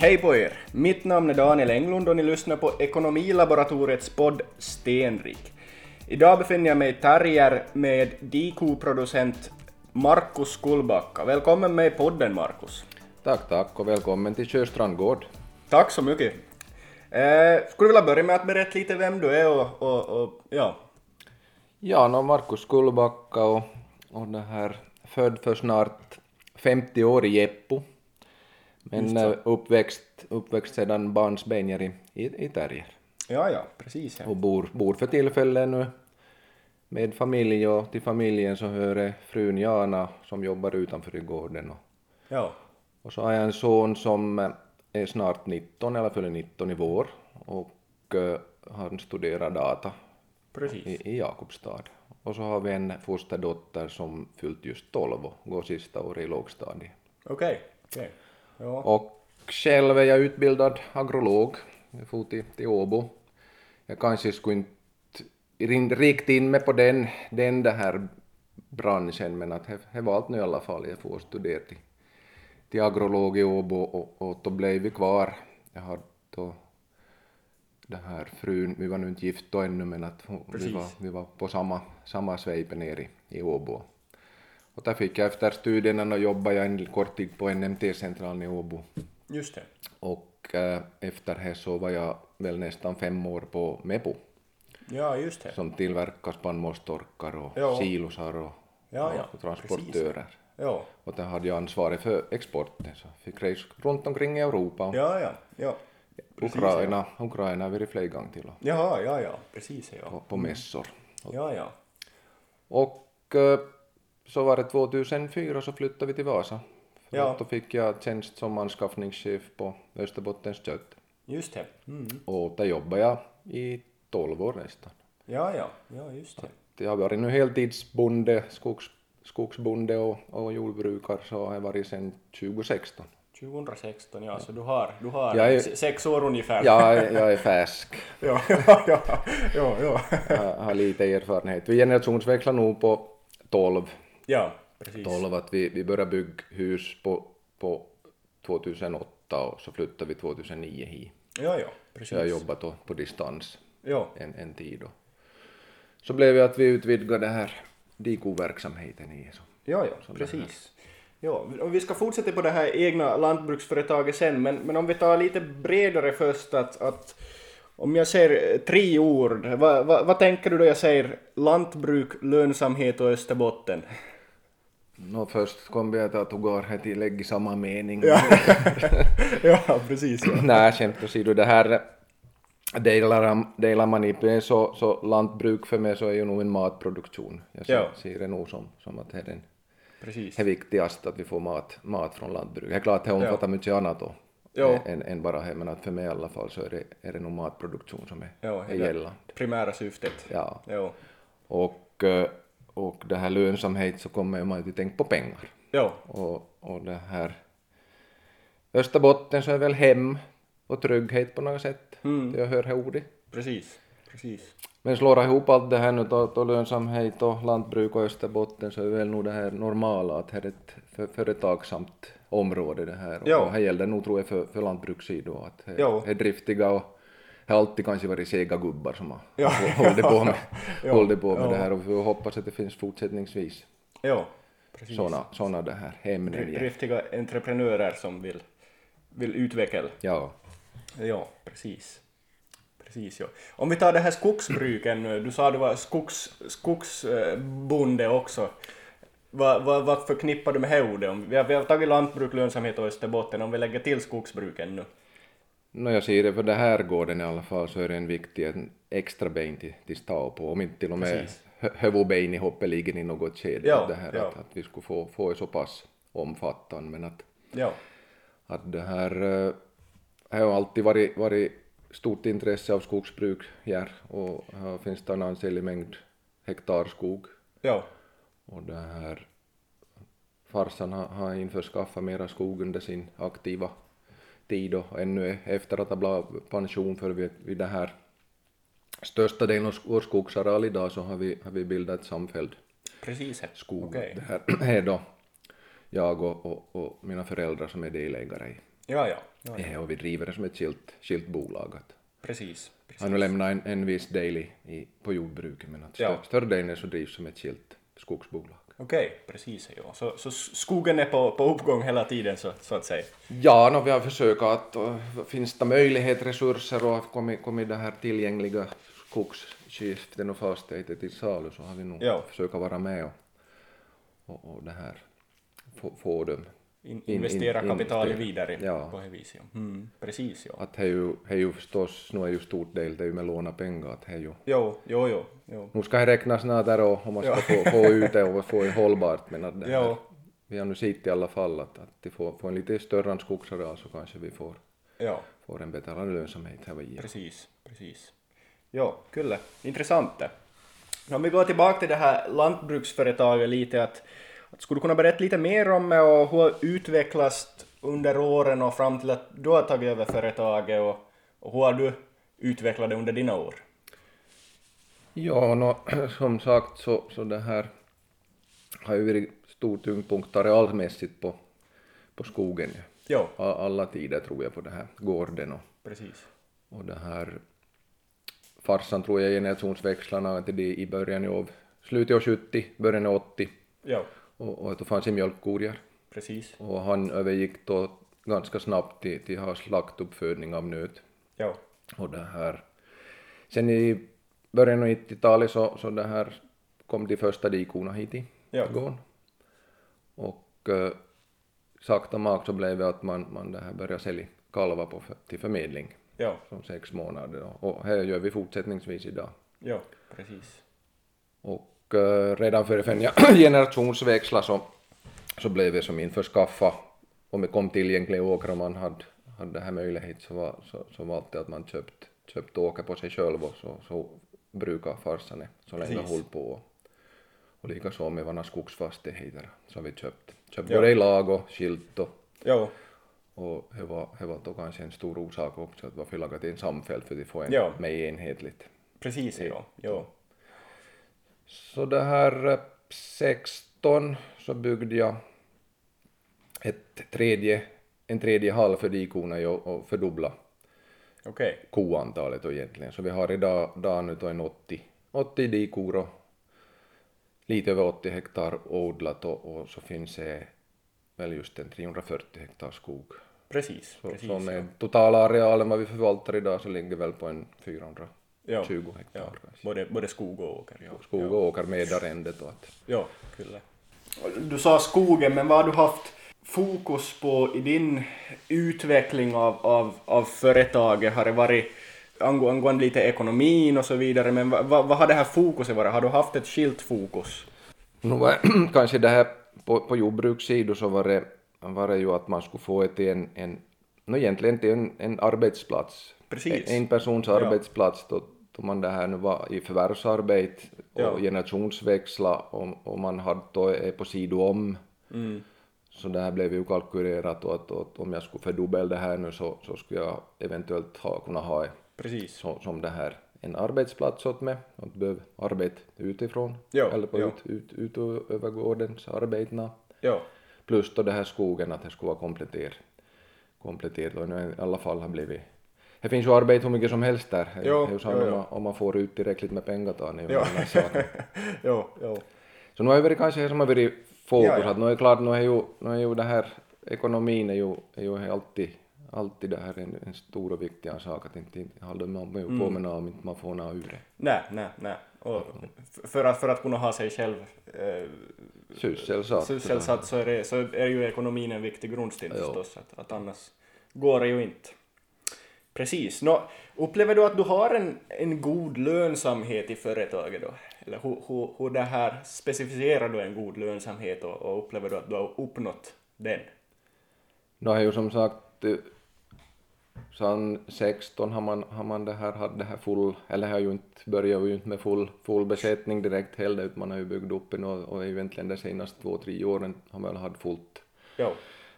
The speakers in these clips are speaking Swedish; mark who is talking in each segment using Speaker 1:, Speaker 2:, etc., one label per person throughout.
Speaker 1: Hej på er! Mitt namn är Daniel Englund och ni lyssnar på Ekonomilaboratoriets podd Stenrik. Idag befinner jag mig i Terrier med DIKO-producent Markus Kullbacka. Välkommen med i podden Markus.
Speaker 2: Tack, tack och välkommen till Sjöstrand gård.
Speaker 1: Tack så mycket. Eh, skulle du vilja börja med att berätta lite vem du är och, och, och ja.
Speaker 2: Ja, no, Markus Kullbacka och, och det här född för snart 50 år i Jeppo. Men eh, uppväxt, uppväxt sedan barnsben i, i, i Terrier.
Speaker 1: Ja, ja, precis. Ja.
Speaker 2: Och bor, bor för tillfället nu med familj och till familjen så hör frun Jana som jobbar utanför i gården. Och,
Speaker 1: ja.
Speaker 2: och så har jag en son som eh, är snart 19, eller fyller 19 i vår och uh, han studerar data
Speaker 1: Precis.
Speaker 2: i, i Jakobstad. Och så har vi en fosterdotter som fyllt just 12 och går sista året i lågstadiet.
Speaker 1: Okej. Okay. Ja.
Speaker 2: Och själv är jag utbildad agrolog. Jag får till, till Åbo. Jag kanske skulle inte riktigt in mig på den, den det här branschen men att var allt nu i alla fall. Jag får studera till, till agrolog i Åbo och, och då blev vi kvar. Jag hade då det här frun, vi var nu inte gift då ännu men att vi var, vi var på samma, samma svejpe ner i, i Åbo. Och där fick jag efter studierna och jobbade jag en kort tid på NMT-centralen i Åbo.
Speaker 1: Just det.
Speaker 2: Och äh, efter det så var jag väl nästan fem år på Mepo.
Speaker 1: Ja, just det.
Speaker 2: Som tillverkar spannmålstorkar och
Speaker 1: Ja.
Speaker 2: silosar och,
Speaker 1: Ja, ja,
Speaker 2: och transportörer.
Speaker 1: Ja.
Speaker 2: Och där hade jag ansvaret för exporten så fick resa runt omkring i Europa.
Speaker 1: Ja, ja, ja. Precis,
Speaker 2: Ukraina, Ukraina har vi flera gånger till
Speaker 1: Ja, ja, ja, precis ja.
Speaker 2: på, på mässor.
Speaker 1: Ja, ja.
Speaker 2: Och äh, så var det 2004 så flyttade vi till Vasa. För
Speaker 1: Ja.
Speaker 2: Då fick jag tjänst som anskaffningschef på Österbottens kött.
Speaker 1: Just det. Mm.
Speaker 2: Och där jobbade jag i 12 år nästan.
Speaker 1: Ja, ja, ja, just det.
Speaker 2: Jag har varit nu heltidsbonde, skogs, skogsbonde och, och jordbrukare så har jag varit sedan 2016.
Speaker 1: 2016, ja, så du har, du har
Speaker 2: är-
Speaker 1: se- sex år ungefär.
Speaker 2: Är- jag är färsk,
Speaker 1: ja, ja, ja, ja, ja.
Speaker 2: jag har lite erfarenhet. Vi generationsväxlar nog på 12,
Speaker 1: ja precis.
Speaker 2: 12 att vi, vi började bygga hus på, på 2008 och så flyttade vi 2009 hit.
Speaker 1: Ja, ja,
Speaker 2: Så
Speaker 1: precis.
Speaker 2: jag har jobbat då på distans
Speaker 1: Ja,
Speaker 2: en, en tid. Och så blev det att vi utvidgade det här DIKO-verksamheten i. Så.
Speaker 1: ja, ja, precis. Ja, och vi ska fortsätta på det här egna lantbruksföretaget sen, men, men om vi tar lite bredare först att, att om jag säger tre ord, vad, vad, vad tänker du då jag säger lantbruk, lönsamhet och Österbotten?
Speaker 2: Nå, först kom att jag tog av ett tillägg i samma mening.
Speaker 1: ja, precis. Ja.
Speaker 2: Nej, skämt åsido, det här delar, delar man i det så, så lantbruk för mig så är ju nog en matproduktion. Jag ser,
Speaker 1: Ja.
Speaker 2: ser det nog som, som att det är den
Speaker 1: Precis.
Speaker 2: det viktigaste att vi får mat, mat från lantbruk. Det är klart det omfattar mycket annat då,
Speaker 1: Ja.
Speaker 2: än, än bara det, men att för mig i alla fall så är det, är det nog matproduktion som är,
Speaker 1: Ja,
Speaker 2: är gällande.
Speaker 1: primära syftet.
Speaker 2: Ja.
Speaker 1: Ja.
Speaker 2: Och, eh, och det här lönsamhet så kommer man ju att tänka på pengar.
Speaker 1: Ja,
Speaker 2: Och, och det här Österbotten så är väl hem och trygghet på något sätt.
Speaker 1: Mm.
Speaker 2: Jag hör det ordet.
Speaker 1: precis. Precis.
Speaker 2: Men slår jag ihop allt det här nu då, då lönsamhet och lantbruk och Österbotten så är väl nog det här normala att det är ett för, företagsamt område det här.
Speaker 1: Ja.
Speaker 2: Och här gäller nog tror jag för, för lantbrukssidan att det
Speaker 1: Ja.
Speaker 2: är driftiga och har alltid kanske varit sega gubbar som har
Speaker 1: Ja.
Speaker 2: hållit på med,
Speaker 1: Ja.
Speaker 2: hållit på med
Speaker 1: Ja.
Speaker 2: det här och vi får hoppas att det finns fortsättningsvis
Speaker 1: Ja,
Speaker 2: sådana, såna det här ämnen.
Speaker 1: Driftiga entreprenörer som vill, vill utveckla.
Speaker 2: Ja.
Speaker 1: Ja, precis. Precis, ja. Om vi tar det här skogsbruken nu, du sa du var skogs, skogsbonde också. Vad, vad, vad förknippar du med det ordet? Om- Vi har, vi har tagit lantbruk, lönsamhet och Österbotten, om vi lägger till skogsbruken nu.
Speaker 2: Jag ser det för det här gården i alla fall så är det en viktig en extra ben till, till stå på, om inte till och med huvudben i hoppet ligger i något skede
Speaker 1: Ja,
Speaker 2: det här
Speaker 1: ja.
Speaker 2: att, att vi skulle få, få så pass omfattande. Men att,
Speaker 1: Ja,
Speaker 2: att det här eh, har alltid varit, varit stort intresse av skogsbruk här och här finns det en ansenlig mängd hektar skog.
Speaker 1: Ja,
Speaker 2: och det här farsan har, har införskaffat mera skog under sin aktiva tid och ännu efter att ha blivit pension för vid, vid det här största delen av vår skogsareal idag så har vi, har vi bildat ett samfälld
Speaker 1: precis.
Speaker 2: skog.
Speaker 1: Okej.
Speaker 2: Det här är då jag och, och, och mina föräldrar som är delägare i.
Speaker 1: Ja, ja. ja, ja.
Speaker 2: Och vi driver det som ett skilt, skilt bolag.
Speaker 1: Precis. precis.
Speaker 2: han har lämnat en, en viss del i, på jordbruket men att stör,
Speaker 1: Ja.
Speaker 2: större delen så drivs som ett skilt skogsbolag.
Speaker 1: Okej, precis. Ja. Så, så skogen är på, på uppgång hela tiden så, så att säga.
Speaker 2: Ja, no, vi har försökt att uh, finns det möjlighet, resurser och kommit, kommit det här tillgängliga skogsskiften och fastigheter till salu så har vi nog
Speaker 1: Ja.
Speaker 2: försökt vara med och, och, och det här få, få dem.
Speaker 1: In,
Speaker 2: In-
Speaker 1: investera
Speaker 2: in-
Speaker 1: kapital
Speaker 2: investera.
Speaker 1: vidare
Speaker 2: Ja.
Speaker 1: på det viset. Ja. Mm, precis, ja.
Speaker 2: Att det är ju, det är ju förstås, nu är ju stort del det är ju med låna pengar att det är ju
Speaker 1: Jo, jo, jo. jo.
Speaker 2: Nu ska det räknas snart där och om man ska få, få ut det och få det hållbart men att det här,
Speaker 1: Ja.
Speaker 2: vi har nu sett i alla fall att, att de får, får en lite större skogsareal så kanske vi får,
Speaker 1: Ja,
Speaker 2: får en bättre lönsamhet här
Speaker 1: precis, precis. Jo, kyllä. Intressant det. Om vi går tillbaka till det här lantbruksföretaget lite, att skulle du kunna berätta lite mer om det och hur det utvecklats under åren och fram till att du har tagit över företaget och, och hur har du utvecklat det under dina år?
Speaker 2: Ja, nå, som sagt så, så det här har ju varit stor tyngdpunkt arealmässigt på, på skogen. ju.
Speaker 1: Jo,
Speaker 2: A- Alla tider tror jag på det här gården och,
Speaker 1: precis.
Speaker 2: och det här farsan tror jag generationsväxlarna till det i början av slutet av 70, början av 80
Speaker 1: Jo,
Speaker 2: och, och då fanns det mjölkkor
Speaker 1: precis.
Speaker 2: och han övergick då ganska snabbt till, till att ha slaktuppfödning av nöt.
Speaker 1: Jo,
Speaker 2: och det här. Sen i början av 90-talet så, så det här kom de första dikorna hit i
Speaker 1: Ja.
Speaker 2: gården. Och eh, sakta mak så blev det att man, man det här började sälja kalvar på, till förmedling.
Speaker 1: Jo,
Speaker 2: som sex månader och, här gör vi fortsättningsvis idag.
Speaker 1: Jo, precis.
Speaker 2: och redan före för en generationsväxla så, så blev det som införskaffa om det kom tillgängliga åkrar och man hade, hade det här möjlighet så var, så, så var att man köpt, köpt åker på sig själv och så, så brukar farsan så länge
Speaker 1: Precis.
Speaker 2: håll på och likaså med våra skogsfastigheter har vi köpt, köpt
Speaker 1: Ja.
Speaker 2: både i lag och skilt och,
Speaker 1: Jo,
Speaker 2: och det var, det var då kanske en stor orsak också att varför lagat in samfält för att få en
Speaker 1: Ja.
Speaker 2: mer enhetligt
Speaker 1: precis, jo, jo.
Speaker 2: Så det här eh, 16 så byggde jag ett tredje, en tredje hall för dikorna och fördubbla
Speaker 1: Okej,
Speaker 2: koantalet då egentligen. Så vi har idag, idag nu då en 80, 80 dikor och lite över 80 hektar odlat och, och så finns det väl just en 340 hektar skog.
Speaker 1: precis,
Speaker 2: Så,
Speaker 1: precis.
Speaker 2: så med totala arealen vad vi förvaltar idag så ligger väl på en 420
Speaker 1: Ja.
Speaker 2: hektar
Speaker 1: Ja,
Speaker 2: kanske.
Speaker 1: både, både skog och åker. Ja.
Speaker 2: Skog och åker med arrendet och att
Speaker 1: Ja, kyllä. Du sa skogen, men vad har du haft fokus på i din utveckling av, av, av företaget? Har det varit angå- angående lite ekonomin och så vidare, men vad, vad, vad har det här fokuset varit? Har du haft ett skilt fokus?
Speaker 2: Nu var kanske det här på, på jordbrukssidan så var det, var det ju att man skulle få ett en, en no, egentligen till en, en arbetsplats.
Speaker 1: Precis.
Speaker 2: En, en persons
Speaker 1: Ja.
Speaker 2: arbetsplats då, då man det här nu var i förvärvsarbete och
Speaker 1: Ja.
Speaker 2: generationsväxla och, och man hade då är på sidan om.
Speaker 1: Mm.
Speaker 2: Så det här blev ju kalkylerat och att, att om jag skulle fördubbla det här nu så, så skulle jag eventuellt ha, kunna ha
Speaker 1: Precis.
Speaker 2: så, som det här en arbetsplats åt mig, att behöva arbeta utifrån
Speaker 1: Ja,
Speaker 2: eller på
Speaker 1: ja.
Speaker 2: ut, ut, ut och över gårdens arbetena.
Speaker 1: Ja,
Speaker 2: Plus då det här skogen att det skulle vara kompletterat. Kompletterat och nu i alla fall har blivit det finns ju arbete hur mycket som helst där. Det
Speaker 1: Jo,
Speaker 2: är ju så
Speaker 1: jo, jo.
Speaker 2: om man får ut tillräckligt med pengar det ju en annan sak.
Speaker 1: jo, jo.
Speaker 2: Så nu har det varit kanske det som har varit fokus,
Speaker 1: Ja, ja.
Speaker 2: att nu är det klart, nu är ju, nu är ju det här, ekonomin är ju, är ju alltid, alltid det här en, en stor och viktig sak, att inte, inte hålla man
Speaker 1: Mm.
Speaker 2: på med något om inte man får något ur det.
Speaker 1: Nej, nej, nej. Och för, att, för att kunna ha sig själv eh,
Speaker 2: Sysselsatt.
Speaker 1: sysselsatt så är, det, så är ju ekonomin en viktig grundsten förstås, att, att annars går det ju inte. Precis. Nå, upplever du att du har en, en god lönsamhet i företaget då? Eller hur, hur, hur det här specificerar du en god lönsamhet och, och upplever du att du har uppnått den?
Speaker 2: Nu har ju som sagt eh, sedan 16 har man, har man det här, hade det här full, eller har ju inte, börjat ju inte med full, full besättning direkt heller, utan man har ju byggt upp en och, och egentligen de senaste två, tre åren har man väl haft fullt
Speaker 1: Jo,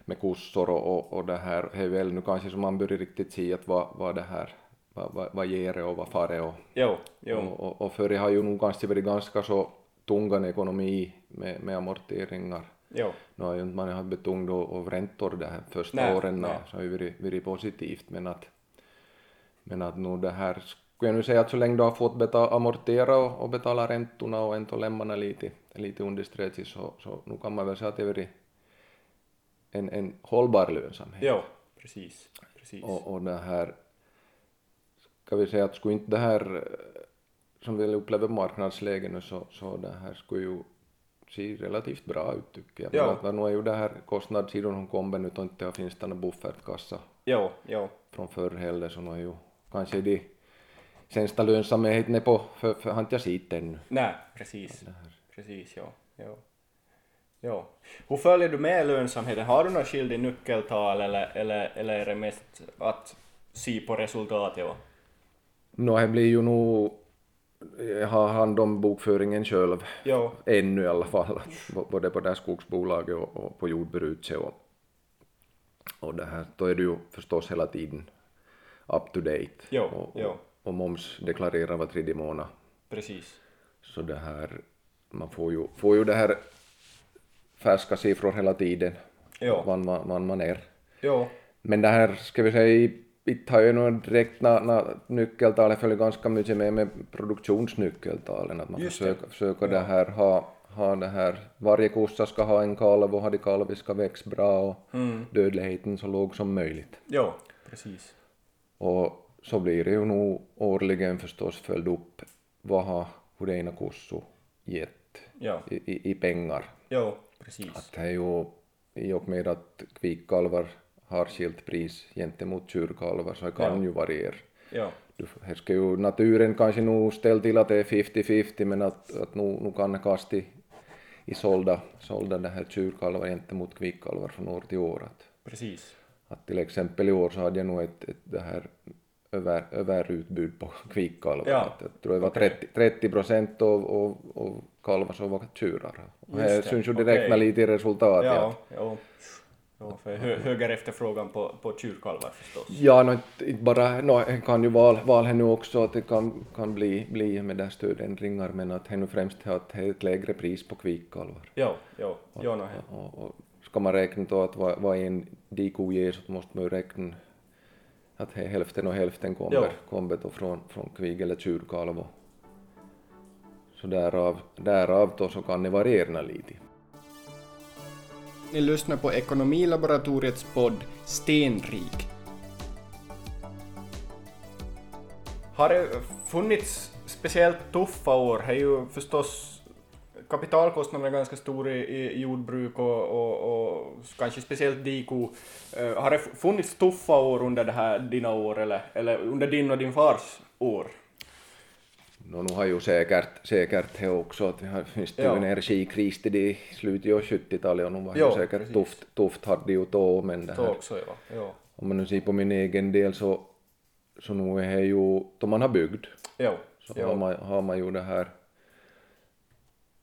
Speaker 2: med kossor och, och, och det här, är väl nu kanske som man börjar riktigt se att vad, vad det här, vad, vad, vad ger det och vad far det och,
Speaker 1: jo, jo.
Speaker 2: och, och, och för det har ju nog kanske varit ganska så tungan ekonomi med, med amorteringar
Speaker 1: Jo.
Speaker 2: Nu har ju inte man haft betungd av av räntor de här första
Speaker 1: Nej,
Speaker 2: åren,
Speaker 1: nej.
Speaker 2: så har ju varit, varit positivt, men att, men att nu det här, skulle jag nu säga att så länge du har fått betala, amortera och, och betala räntorna och ändå lämna lite, lite under strecket så, så nu kan man väl säga att det har varit en, en hållbar lönsamhet.
Speaker 1: Jo, precis. Precis.
Speaker 2: Och, och det här, ska vi säga att skulle inte det här, som vi upplever marknadsläget nu, så, så det här skulle ju se relativt bra ut tycker jag.
Speaker 1: Ja.
Speaker 2: Men nu är ju det här kostnadssidan som kommer nu, och inte finns det någon buffertkassa
Speaker 1: Jo, jo.
Speaker 2: från förr heller, så nu är ju kanske de sämsta lönsamheten är på, för, för har inte jag sett ännu.
Speaker 1: Nej, precis. Precis, ja. ja. Ja. Hur följer du med lönsamheten? Har du något skild i nyckeltal eller, eller, eller är det mest att se på resultatet?
Speaker 2: Nå, det blir ju nog, jag har hand om bokföringen själv.
Speaker 1: Jo,
Speaker 2: ännu i alla fall, både på det här skogsbolaget och, och på jordbruket och, och det här, då är du ju förstås hela tiden up to date
Speaker 1: Jo,
Speaker 2: och,
Speaker 1: jo.
Speaker 2: och moms deklarerar var tredje månad.
Speaker 1: precis.
Speaker 2: Så det här, man får ju, får ju det här färska siffror hela tiden,
Speaker 1: Jo.
Speaker 2: vad man, vad man är.
Speaker 1: Jo,
Speaker 2: Men det här, ska vi säga, inte har ju nog direkt när, när nyckeltalet följer ganska mycket med med produktionsnyckeltalen, att man
Speaker 1: Just det.
Speaker 2: försöker, försöker det här ha, ha det här, varje kossa ska ha en kalv och ha de kalviska växt bra och
Speaker 1: Mm.
Speaker 2: dödligheten så låg som möjligt.
Speaker 1: jo, precis.
Speaker 2: Och så blir det ju nog årligen förstås följd upp vad har hur det ena kosso gett
Speaker 1: Jo,
Speaker 2: i, i, pengar.
Speaker 1: jo, precis.
Speaker 2: Att det är ju i och med att kvikkalvar har skilt pris gentemot tjurkalvar så det kan
Speaker 1: Ja.
Speaker 2: ju variera.
Speaker 1: Jo,
Speaker 2: Du, ska ju naturen kanske nog ställa till att det är 50-50 men att, att nu, nu kan det kasta i, i sålda, sålda det här tjurkalvar gentemot kvikkalvar från år till år. Att,
Speaker 1: precis.
Speaker 2: att till exempel i år så hade jag nog ett, ett det här över, överutbud på kvikkalvar.
Speaker 1: Ja,
Speaker 2: jag tror det var
Speaker 1: okej.
Speaker 2: 30, 30 procent av, av, av kalvar som var tjurar. Och det
Speaker 1: det,
Speaker 2: syns ju direkt lite i resultatet.
Speaker 1: Ja,
Speaker 2: att-
Speaker 1: jo. jo för hö, högre efterfrågan på, på tjurkalvar förstås.
Speaker 2: Ja, no, inte bara, no, kan ju vara val här nu också att det kan, kan bli, bli med där stödändringar men att det nu främst är ett lägre pris på kvikkalvar.
Speaker 1: Jo, jo, jo, no,
Speaker 2: Och, och ska man räkna då att vad, vad en diko ger så måste man ju räkna att hälften och hälften kommer, kommer då från, från kvig eller tjurkalv. och- Så därav, därav då så kan det variera lite.
Speaker 1: Ni lyssnar på Ekonomilaboratoriets podd Stenrik. Har det funnits speciellt tuffa år? Det är ju förstås kapitalkostnaderna är ganska stora i, i jordbruk och, och, och kanske speciellt diko. Eh, har det funnits tuffa år under det här dina år eller, eller under din och din fars år?
Speaker 2: No, nu har ju säkert, säkert det också att det finns ju en energikris i slutet av 70-talet och nu var
Speaker 1: Ja,
Speaker 2: ju säkert
Speaker 1: precis.
Speaker 2: tufft, tufft hade ju då men det här,
Speaker 1: också ja. ja.
Speaker 2: om man nu ser på min egen del så, så nu är det ju, då man har byggt
Speaker 1: Jo,
Speaker 2: så
Speaker 1: jo.
Speaker 2: har, man, har man ju det här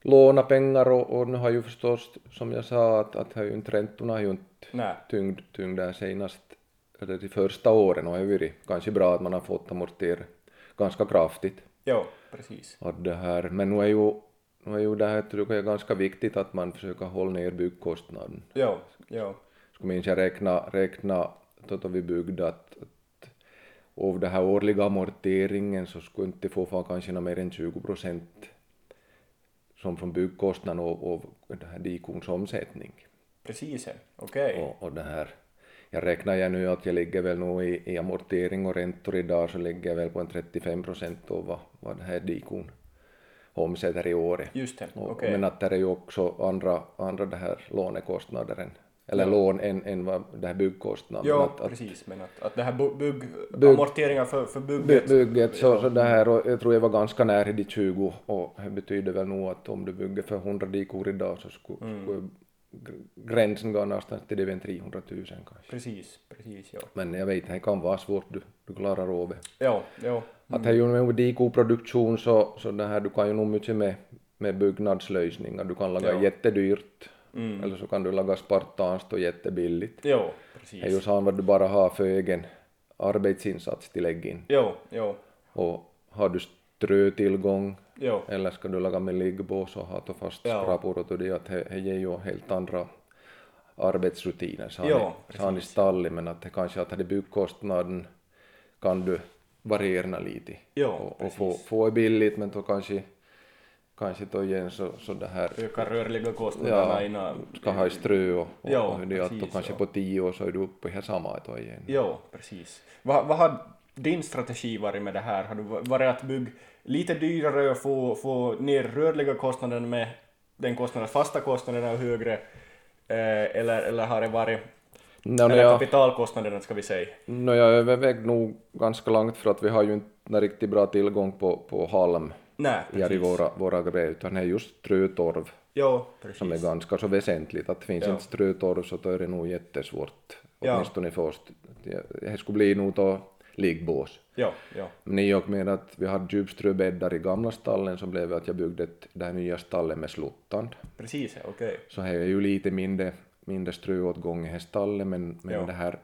Speaker 2: låna pengar och, och nu har ju förstås som jag sa att, att har ju inte räntorna har ju inte
Speaker 1: Nej.
Speaker 2: tyngd, tyngd där senast eller de första åren har ju varit kanske bra att man har fått amortera ganska kraftigt.
Speaker 1: Jo, precis.
Speaker 2: Att det här, men nu är ju, nu är ju det här tror jag ganska viktigt att man försöker hålla ner byggkostnaden.
Speaker 1: Jo, jo.
Speaker 2: Skulle minns jag räkna, räkna då, vi byggde att, att av den här årliga amorteringen så skulle inte få kanske mer än 20 procent som från byggkostnaden och, och den här dikons omsättning.
Speaker 1: Precis, okej.
Speaker 2: Och, och det här, jag räknar jag nu att jag ligger väl nog i, i amortering och räntor idag så ligger jag väl på en 35 procent av vad, vad den här dikon omsätter i året.
Speaker 1: Just det,
Speaker 2: Och,
Speaker 1: okej.
Speaker 2: Men att det är ju också andra, andra det här lånekostnader än, eller lån än, än vad det här byggkostnaden.
Speaker 1: Ja,
Speaker 2: att, att
Speaker 1: precis, men att, att det här bygg,
Speaker 2: Bygg-
Speaker 1: amorteringar för, för
Speaker 2: by,
Speaker 1: bygget,
Speaker 2: bygget så, så det här och jag tror jag var ganska nära de 20 och det betyder väl nog att om du bygger för 100 dikor idag så skulle,
Speaker 1: Mm.
Speaker 2: skulle gr- gränsen gå någonstans till det vid 300 000 kanske.
Speaker 1: precis, precis, ja.
Speaker 2: Men jag vet, det kan vara svårt, du, du klarar av det.
Speaker 1: Ja, ja,
Speaker 2: Att det är ju med dikoproduktion så, så det här, du kan ju nog mycket med, med byggnadslösningar. Du kan laga
Speaker 1: Ja.
Speaker 2: jättedyrt
Speaker 1: Mm.
Speaker 2: eller så kan du laga spartanskt och jättebilligt.
Speaker 1: ja,
Speaker 2: Det är ju
Speaker 1: precis.
Speaker 2: så vad du bara har för egen arbetsinsats till lägg in.
Speaker 1: Ja, ja,
Speaker 2: Och har du strötillgång
Speaker 1: Jo.
Speaker 2: Eller ska du laga med liggbås och ha fast skrapor och det att det det ger ju helt andra arbetsrutiner så så har ni stallet men att det kanske att det byggkostnaden kan du variera lite
Speaker 1: Ja,
Speaker 2: och, och få, få billigt men då kanske kanske då igen så, så det här
Speaker 1: Ökar rörliga kostnaderna
Speaker 2: ja,
Speaker 1: innan...
Speaker 2: ska ha i strö och, och,
Speaker 1: Ja,
Speaker 2: och det att
Speaker 1: precis,
Speaker 2: kanske
Speaker 1: ja.
Speaker 2: på tio år så är du uppe i det samma då igen.
Speaker 1: Jo, precis. Vad, vad har din strategi varit med det här? Har du varit att bygga lite dyrare och få, få ner rörliga kostnaden med den kostnaden, fasta kostnaden är högre? Eh, eller, eller har det varit,
Speaker 2: Nå,
Speaker 1: eller
Speaker 2: jag,
Speaker 1: kapitalkostnaden ska vi säga?
Speaker 2: nå, jag övervägde nog ganska långt för att vi har ju inte riktigt bra tillgång på, på halm
Speaker 1: Nej,
Speaker 2: här i våra, våra grejer utan det är just strötorv
Speaker 1: Jo,
Speaker 2: som är ganska så väsentligt. Att finns
Speaker 1: Ja.
Speaker 2: inte strötorv så då är det nog jättesvårt.
Speaker 1: Ja.
Speaker 2: Åtminstone för oss. Det skulle bli nog då liggbås. Men i och med att vi hade djupströbäddar i gamla stallen så blev det att jag byggde ett, det här nya stallet med sluttand.
Speaker 1: Precis, ja, okej.
Speaker 2: Så här är ju lite mindre, mindre ströåtgång i det stallet men, men
Speaker 1: Ja.
Speaker 2: det här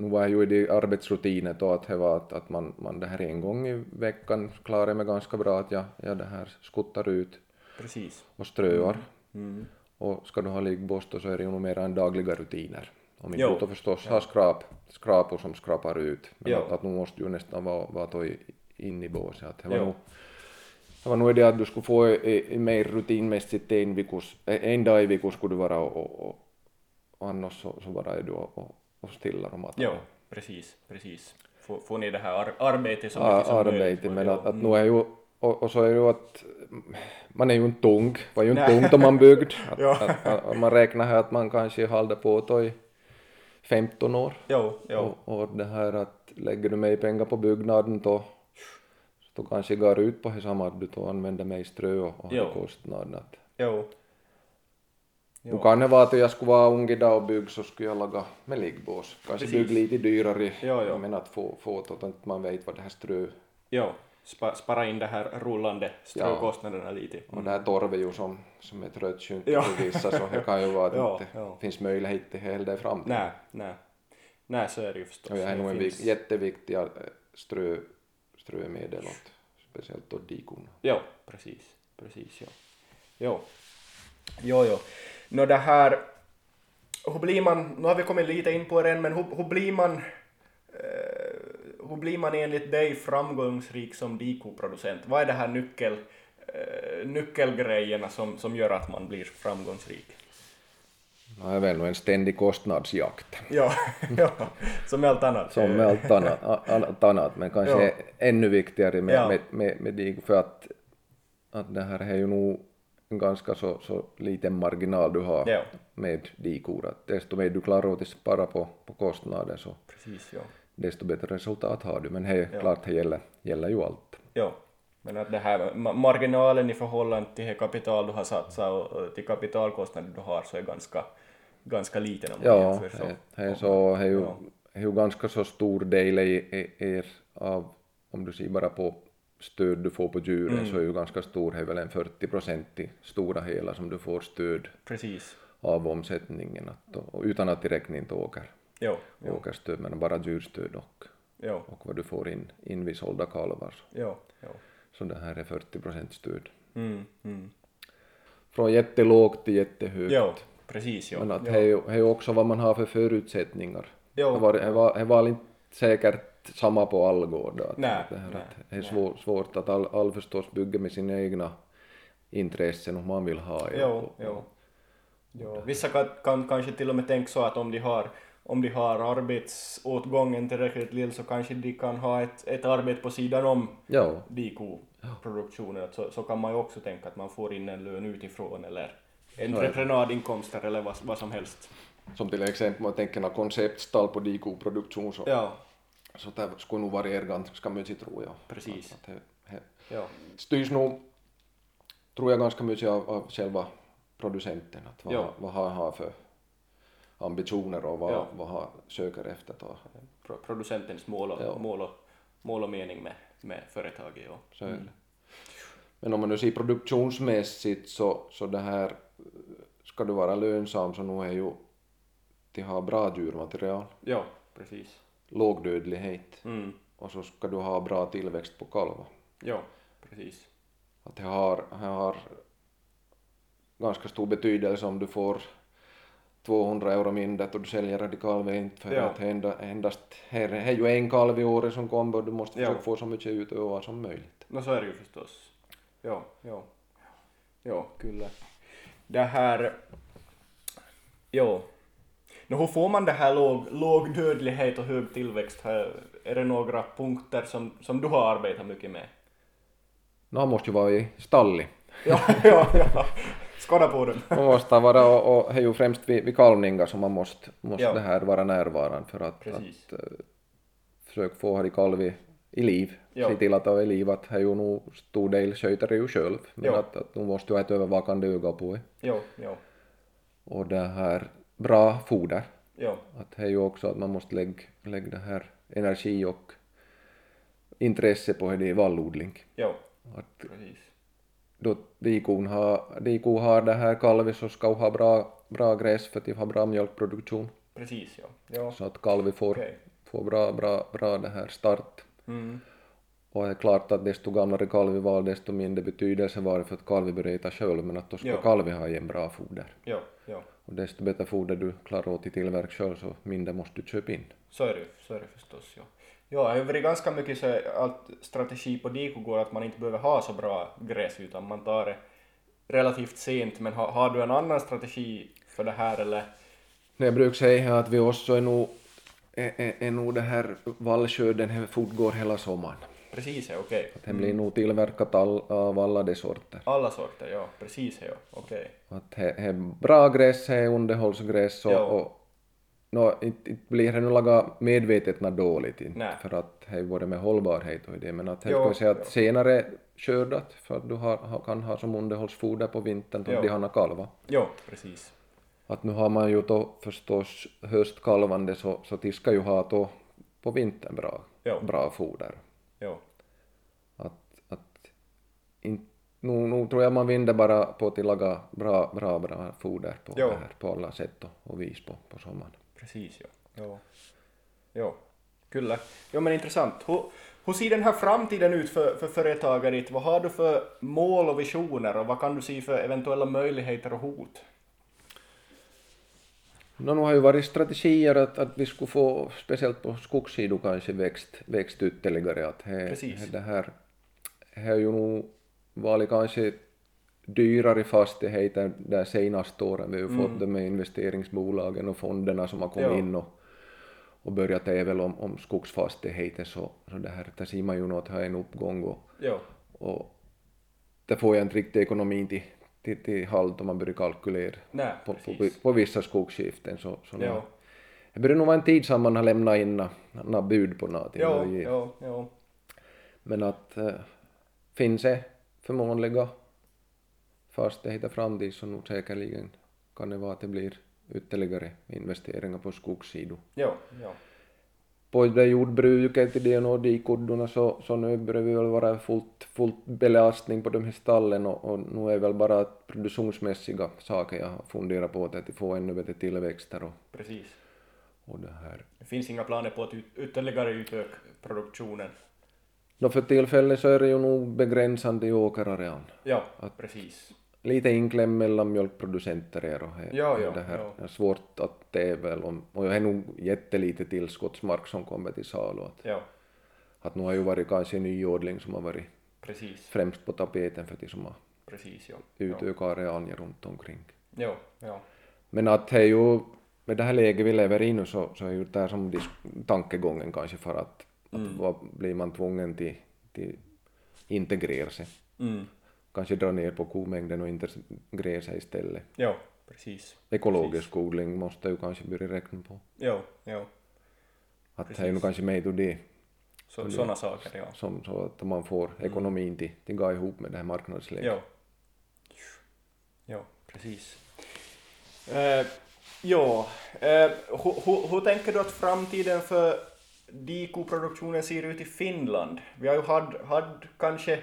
Speaker 2: nu var ju i arbetsrutinen då att det var att, att man, man det här en gång i veckan klarar jag mig ganska bra att jag, jag det här skuttar ut
Speaker 1: Precis.
Speaker 2: och ströar.
Speaker 1: Mm.
Speaker 2: Och ska du ha liggbås då så är det ju mer än dagliga rutiner. Om inte du förstås har skrap, skrapor som skrapar ut. Men
Speaker 1: Jo.
Speaker 2: att, att nu måste ju nästan vara, vara in i båset. Att det var nog det var nog det att du skulle få i, i mer rutinmässigt en, vikus, en dag i veckan skulle du vara och, och, och annars så, så bara är du och, och, och stillar och matar.
Speaker 1: Jo, precis, precis. Få, få ner det här ar arbetet så
Speaker 2: Ja,
Speaker 1: som möjligt.
Speaker 2: arbete, men att, att
Speaker 1: mm.
Speaker 2: nu är ju, och, och så är det ju att mm, man är ju inte ung, var ju inte
Speaker 1: Nej.
Speaker 2: ung då man byggde. Att,
Speaker 1: Ja.
Speaker 2: att, att, man räknar här att man kanske håller på då i 15 år.
Speaker 1: Jo, jo.
Speaker 2: Och, och det här att lägger du mig pengar på byggnaden då, då kanske går ut på det samma att du då använder mig strö och, och kostnaden. Att,
Speaker 1: Jo.
Speaker 2: Nu kan det vara att jag skulle vara ung idag och bygga så skulle jag laga med liggbås. Kanske
Speaker 1: Precis.
Speaker 2: bygga lite dyrare,
Speaker 1: Jo, jo.
Speaker 2: men att få, få då att man vet vad det här strö
Speaker 1: Jo, spa, spara in det här rullande strökostnaderna lite.
Speaker 2: Och det här torv är ju som, som är tröttsynt för vissa så det kan ju vara att det
Speaker 1: ja.
Speaker 2: finns möjlighet till hela det fram.
Speaker 1: Nej, nej. Nej, så är det ju förstås.
Speaker 2: Och jag är
Speaker 1: Det
Speaker 2: nog en
Speaker 1: finns-
Speaker 2: vik- jätteviktiga eh, strö, strömedel åt speciellt åt dikorna.
Speaker 1: Jo, precis. Precis, ja. Jo. Jo, jo. Nå det här... Hur blir man... Nu har vi kommit lite in på det än, men hur, hur blir man... Eh, hur blir man enligt dig framgångsrik som dikoproducent? Vad är det här nyckel, eh, nyckelgrejerna som, som gör att man blir framgångsrik?
Speaker 2: Det är väl nog en ständig kostnadsjakt.
Speaker 1: Ja, ja. som med allt annat.
Speaker 2: Som med allt annat, allt annat men kanske
Speaker 1: Ja.
Speaker 2: ännu viktigare med,
Speaker 1: Ja.
Speaker 2: med, med, med dikor för att, att det här är ju nog ganska så, så liten marginal du har
Speaker 1: Ja.
Speaker 2: med dikor. Att desto mer du klarar att spara på, på kostnaden så
Speaker 1: Precis, ja.
Speaker 2: desto bättre resultat har du. Men det är
Speaker 1: Ja.
Speaker 2: klart, det gäller, gäller ju allt.
Speaker 1: Jo, men att det här ma- marginalen i förhållande till det kapital du har satsat och till kapitalkostnaden du har så är ganska, ganska liten om man
Speaker 2: Ja,
Speaker 1: jämför så.
Speaker 2: det, det är så, det är ju,
Speaker 1: Ja.
Speaker 2: det är ju ganska så stor del i, i, er av, om du ser bara på stöd du får på djuren
Speaker 1: Mm.
Speaker 2: så är ju ganska stor, det är väl en 40 procent i stora hela som du får stöd
Speaker 1: Precis.
Speaker 2: av omsättningen att, och, utan att direkt inte åker,
Speaker 1: Jo, jo,
Speaker 2: åker stöd men bara djurstöd och,
Speaker 1: jo,
Speaker 2: och vad du får in, in vid sålda kalvar. Så,
Speaker 1: jo, jo.
Speaker 2: så det här är 40 procent stöd.
Speaker 1: Mm, mm.
Speaker 2: Från jättelågt till jättehögt.
Speaker 1: Jo, precis jo.
Speaker 2: Men att det är ju också vad man har för förutsättningar.
Speaker 1: Jo.
Speaker 2: Det var, det var, det var inte säkert samma på. Att
Speaker 1: Nej,
Speaker 2: det, här,
Speaker 1: nej,
Speaker 2: att det är svår, svårt att all, all förstås bygger med sina egna intressen och man vill ha. ja.
Speaker 1: Jo, jo. jo. Vissa kan, kan kanske till och med tänka så att om de har om de har arbetsåtgången tillräckligt lill så kanske de kan ha ett, ett arbete på sidan om
Speaker 2: Ja,
Speaker 1: dikoproduktionen. Så, så kan man ju också tänka att man får in en lön utifrån eller entreprenadinkomster eller vad, vad som helst.
Speaker 2: som till exempel man tänker konceptstall på dikoproduktion så,
Speaker 1: Ja,
Speaker 2: så det skulle nog variera ganska mycket tror jag.
Speaker 1: Precis.
Speaker 2: Att, att det, det
Speaker 1: ja,
Speaker 2: styrs nog, tror jag, ganska mycket av, av själva producenten. Att vad,
Speaker 1: Ja.
Speaker 2: vad han har för ambitioner och vad,
Speaker 1: Ja.
Speaker 2: vad han söker efter. Då.
Speaker 1: pro- producentens mål och,
Speaker 2: Ja.
Speaker 1: mål och, mål och mening med, med företaget. Ja.
Speaker 2: Så det. Men om man nu ser produktionsmässigt så, så det här, ska du vara lönsam så nu är ju att ha bra djurmaterial,
Speaker 1: ja, precis.
Speaker 2: Låg dödlighet
Speaker 1: Mm.
Speaker 2: och så ska du ha bra tillväxt på kalvar.
Speaker 1: Ja, precis.
Speaker 2: att det har, det har ganska stor betydelse om du får 200 euro mindre och du säljer radikalvin för
Speaker 1: Ja.
Speaker 2: att det enda, endast, här är ju en kalv i året som kommer och du måste
Speaker 1: Ja.
Speaker 2: försöka få så mycket ut ur som möjligt.
Speaker 1: No så är det ju förstås. Ja, ja. Ja, kyllä. Det här... Jo. No, hur får man det här låg, låg dödlighet och hög tillväxt? Här, är det några punkter som, som du har arbetat mycket med?
Speaker 2: Han måste ju vara i stalli.
Speaker 1: Ja, ja, ja. Skåda på den.
Speaker 2: Man måste vara, och, och det är ju främst vid, vid kalvningar som man måste, måste
Speaker 1: Ja.
Speaker 2: det här vara närvarande för att,
Speaker 1: Precis.
Speaker 2: att uh, försöka få här i kalv i, liv.
Speaker 1: Ja.
Speaker 2: Se till att det är liv, att det är ju nog stor del sköter ju själv. Men
Speaker 1: Ja.
Speaker 2: att, att du måste ju ha ett övervakande öga på det.
Speaker 1: Jo, jo,
Speaker 2: Och det här bra foder.
Speaker 1: jo.
Speaker 2: Att det är ju också att man måste lägga, lägga det här energi och intresse på det i vallodling.
Speaker 1: Jo,
Speaker 2: Att
Speaker 1: precis.
Speaker 2: då de kon har, de ko har det här kalvet så ska ha bra, bra gräs för att ha bra mjölkproduktion.
Speaker 1: Precis, ja. Jo.
Speaker 2: Så att kalvet får,
Speaker 1: Okej.
Speaker 2: får bra, bra, bra det här start.
Speaker 1: Mm.
Speaker 2: Och det är klart att desto gamlare kalvet var desto mindre betydelse var det för att kalvet börjar äta själv men att då ska
Speaker 1: Ja.
Speaker 2: kalvet ha en bra foder.
Speaker 1: Jo, jo.
Speaker 2: Och desto bättre foder du klarar åt i tillverk själv så mindre måste du köpa in.
Speaker 1: Så är det, så är det förstås. Ja. Ja, varit ganska mycket så att strategi på Diko går att man inte behöver ha så bra gräs utan man tar det relativt sent. Men har, har du en annan strategi för det här eller?
Speaker 2: Nej, Jag brukar säga att vi också är nog, är, är, är nog det här vallskörden fortgår hela sommaren.
Speaker 1: Precis, ja, okej.
Speaker 2: Att det blir nog tillverkat all, av alla de sorter.
Speaker 1: Alla sorter, ja. Precis, ja, okej.
Speaker 2: Att det är bra gräs, det är underhållsgräs och,
Speaker 1: Ja.
Speaker 2: och no, inte, inte blir det nu laga medvetet nå dåligt inte, för att det är både med hållbarhet och det men att det ska säga att
Speaker 1: jo.
Speaker 2: senare skördat för att du har, kan ha som underhållsfoder på vintern om de har kalva.
Speaker 1: Jo, precis.
Speaker 2: Att nu har man ju då förstås höstkalvande så, så de ska ju ha då på vintern bra,
Speaker 1: Jo.
Speaker 2: bra foder.
Speaker 1: Jo,
Speaker 2: Att, att in, nu, nu tror jag man vinner bara på att laga bra, bra, bra foder på,
Speaker 1: Jo.
Speaker 2: det här, på alla sätt och, och vis på, på sommaren.
Speaker 1: precis, ja. Jo. Jo, kyllä. Jo, men intressant. Hur, hur ser den här framtiden ut för, för företagare? Vad har du för mål och visioner och vad kan du se för eventuella möjligheter och hot?
Speaker 2: No, nu har ju varit strategier att, att vi skulle få, speciellt på skogssidan kanske, växt, växt ytterligare. Att he,
Speaker 1: Precis.
Speaker 2: he, det här har ju nog varit kanske dyrare fastigheter där senaste åren. Vi har ju fått det med investeringsbolagen och fonderna som har kommit
Speaker 1: Ja.
Speaker 2: in och, och börjat är väl om, om skogsfastigheter så, så det här, där ser man ju att det har en uppgång och,
Speaker 1: Jo,
Speaker 2: och det får jag inte riktigt ekonomin till, till, till halt om man börjar kalkylera
Speaker 1: nej,
Speaker 2: på, på, på vissa skogsskiften så, så nå- det börjar nog vara en tid som man har lämnat in nå- nå bud på någonting. Ge.
Speaker 1: jo, jo.
Speaker 2: Men att äh, finns det förmånliga fastigheter framtid så nog säkerligen kan det vara att det blir ytterligare investeringar på skogssidan.
Speaker 1: Jo, jo.
Speaker 2: På det jordbruket, i det de kuddorna så, så nu börjar vi väl vara fullt, fullt belastning på de här stallen och, och nu är väl bara produktionsmässiga saker jag har funderat på att få ännu bättre tillväxter och,
Speaker 1: Precis.
Speaker 2: och det här.
Speaker 1: Det finns inga planer på att ytterligare utöka produktionen.
Speaker 2: Då för tillfället så är det ju nog begränsande i åkerarealen.
Speaker 1: Ja, precis.
Speaker 2: Lite inkläm mellan mjölkproducenter och
Speaker 1: Ja, ja,
Speaker 2: det här
Speaker 1: ja.
Speaker 2: svårt att det är väl om, och jag har nog jättelite tillskottsmark som kommer till salu. Att,
Speaker 1: Ja,
Speaker 2: att nu har ju varit kanske nyodling som har varit
Speaker 1: precis.
Speaker 2: främst på tapeten för de som har
Speaker 1: Precis, ja.
Speaker 2: Utökat arealen runt omkring.
Speaker 1: ja. ja.
Speaker 2: Men att det är ju, med det här läget vi lever i nu så, så är ju det här som dis- tankegången kanske för att,
Speaker 1: Mm.
Speaker 2: att vad blir man tvungen till, till integrera sig.
Speaker 1: Mm.
Speaker 2: Kanske dra ner på komängden och integrera sig istället.
Speaker 1: Ja, precis.
Speaker 2: Ekologisk odling måste ju kanske börja räkna på.
Speaker 1: Ja, ja.
Speaker 2: Att det är nog kanske med ur det
Speaker 1: Så, sådana saker, ja.
Speaker 2: som så att man får ekonomin till, till gå ihop med det här marknadsläget.
Speaker 1: Ja. Ja, precis. Eh, ja, eh, hur, hur, hur tänker du att framtiden för dikoproduktionen ser ut i Finland? Vi har ju haft kanske,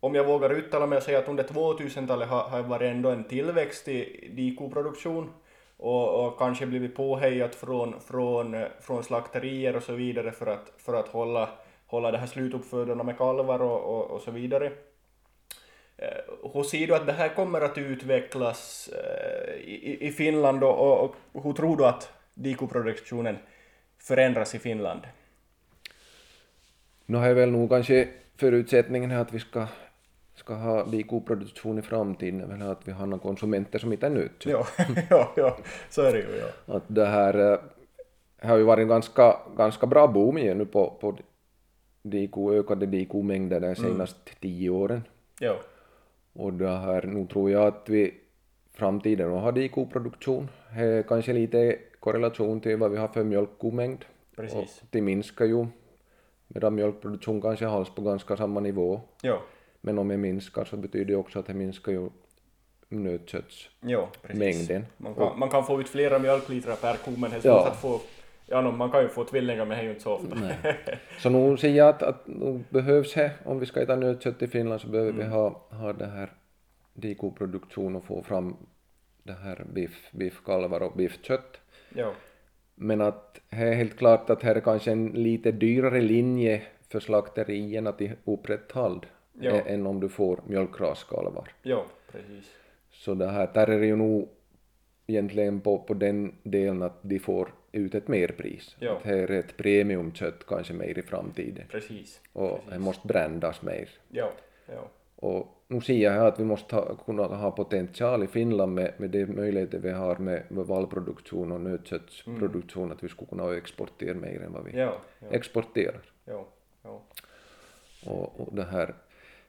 Speaker 1: om jag vågar uttala mig och säga att under 2000-talet har, har varit ändå en tillväxt i dikoproduktion och, och kanske blivit påhejat från, från, från slakterier och så vidare för att, för att hålla, hålla det här slutuppfödarna med kalvar och, och, och så vidare. Eh, hur ser du att det här kommer att utvecklas eh, i, i Finland och, och, och hur tror du att dikoproduktionen förändras i Finland?
Speaker 2: Nu har jag väl nog kanske förutsättningen är att vi ska, ska ha dikoproduktion i framtiden, är väl att vi har några konsumenter som inte är nötkött.
Speaker 1: Ja, ja, ja, så är det ju. Ja.
Speaker 2: Att det här eh, har ju varit en ganska, ganska bra boom igen nu på, på diko, ökade dikomängder de senaste tio åren.
Speaker 1: Ja,
Speaker 2: Och det här, nu tror jag att vi framtiden har dikoproduktion. Kanske lite korrelation till vad vi har för mjölkkomängd.
Speaker 1: Precis.
Speaker 2: Och det minskar ju, medan mjölkproduktion kanske hålls på ganska samma nivå.
Speaker 1: ja,
Speaker 2: Men om det minskar så betyder det också att det minskar ju nötköttsmängden.
Speaker 1: Man kan, man kan få ut flera mjölklitrar per ko, men det är
Speaker 2: Ja.
Speaker 1: att få... Ja, no, man kan ju få tvillingar, men det är ju inte så ofta.
Speaker 2: Så nu ser jag att, att nu behövs det, om vi ska äta nötkött i Finland så behöver
Speaker 1: Mm.
Speaker 2: vi ha, ha det här dikoproduktion och få fram det här biff, biffkalvar och biffkött.
Speaker 1: ja,
Speaker 2: Men att det är helt klart att här är kanske en lite dyrare linje för slakterierna till upprätthåll
Speaker 1: Ja.
Speaker 2: än om du får mjölkraskalvar.
Speaker 1: ja, precis.
Speaker 2: Så det här, där är det ju nog egentligen på, på den delen att de får ut ett merpris.
Speaker 1: Ja.
Speaker 2: Att här är ett premiumkött kanske mer i framtiden.
Speaker 1: Precis.
Speaker 2: Och det måste brändas mer.
Speaker 1: Ja, ja,
Speaker 2: Och nu ser jag här att vi måste ha, kunna ha potential i Finland med, med de möjligheter vi har med, med vallproduktion och nötköttsproduktion att vi skulle kunna exportera mer än vad vi
Speaker 1: ja, ja,
Speaker 2: exporterar.
Speaker 1: ja, ja.
Speaker 2: Och, och det här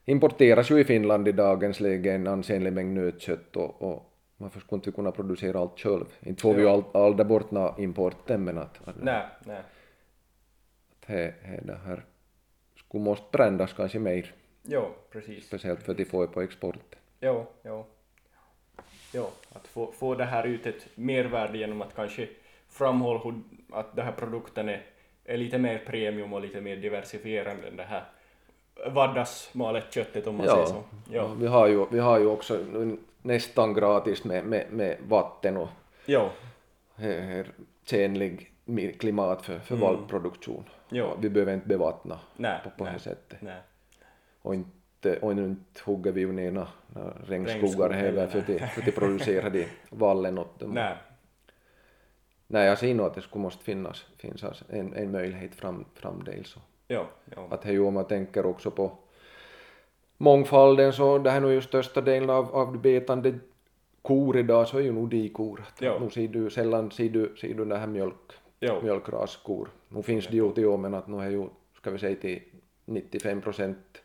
Speaker 2: importeras ju i Finland i dagens läge en ansenlig mängd nötkött och, och varför skulle inte vi kunna producera allt själv? Inte får vi ju all, all där borta importen men att, att,
Speaker 1: Nej, nej.
Speaker 2: att det, det, det här skulle måste brändas kanske mer,
Speaker 1: Jo, precis.
Speaker 2: speciellt för att de får på export.
Speaker 1: Jo, jo. Jo, att få, få det här ut ett mervärde genom att kanske framhålla att den här produkten är, är lite mer premium och lite mer diversifierande än det här vardagsmalet köttet om man säger så. Ja,
Speaker 2: Vi, har ju, vi har ju också nästan gratis med, med, med vatten och här tjänlig klimat för, för vallproduktion.
Speaker 1: Jo.
Speaker 2: Och Vi behöver inte bevattna
Speaker 1: nej,
Speaker 2: på, på det
Speaker 1: nej,
Speaker 2: sättet.
Speaker 1: nej.
Speaker 2: Och inte, och inte hugger vi ju ner några
Speaker 1: Regnskog
Speaker 2: regnskogar heller, för att, för att producera de vallen åt dem.
Speaker 1: Nej,
Speaker 2: Nej, jag ser nog att det skulle måste finnas, finnas en, en möjlighet fram, framdeles.
Speaker 1: Jo, jo.
Speaker 2: Att det är ju om man tänker också på mångfalden så det här är nog ju största delen av, av de betande kor idag så är ju nog dikor. Att
Speaker 1: Ja.
Speaker 2: Nu ser du sällan ser du, ser du det här mjölk,
Speaker 1: Jo.
Speaker 2: mjölkraskor. Nu finns det ju till år men att nu är ju, ska vi säga till 95 procent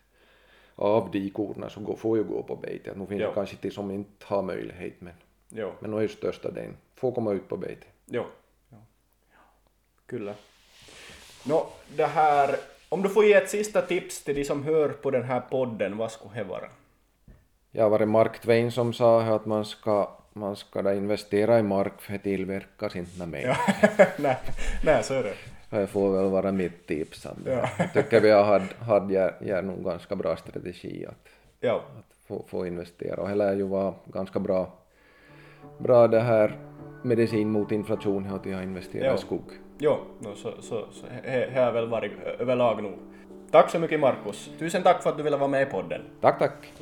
Speaker 2: av dikorna så går, får ju gå på bete. Nu finns
Speaker 1: Ja.
Speaker 2: det kanske till som inte har möjlighet men,
Speaker 1: Jo,
Speaker 2: men nu är ju största delen får komma ut på bete.
Speaker 1: jo. jo. Kyllä. Nå, det här, om du får ge ett sista tips till de som hör på den här podden, vad skulle det vara?
Speaker 2: Ja, var det Mark Twain som sa att man ska, man ska investera i mark för att tillverka inte mer.
Speaker 1: nej, nej, så är det.
Speaker 2: Det får väl vara mitt tips.
Speaker 1: Ja.
Speaker 2: Jag tycker vi har hade, jag nog ganska bra strategi att,
Speaker 1: Ja,
Speaker 2: att få, få investera och det lär ju vara ganska bra, bra det här medicin mot inflation att jag har investerat
Speaker 1: Ja.
Speaker 2: i skog
Speaker 1: jo, no, så, så, så det har väl varit överlag nog. Tack så mycket Markus. Tusen tack för att du ville vara med i podden.
Speaker 2: Tack, tack!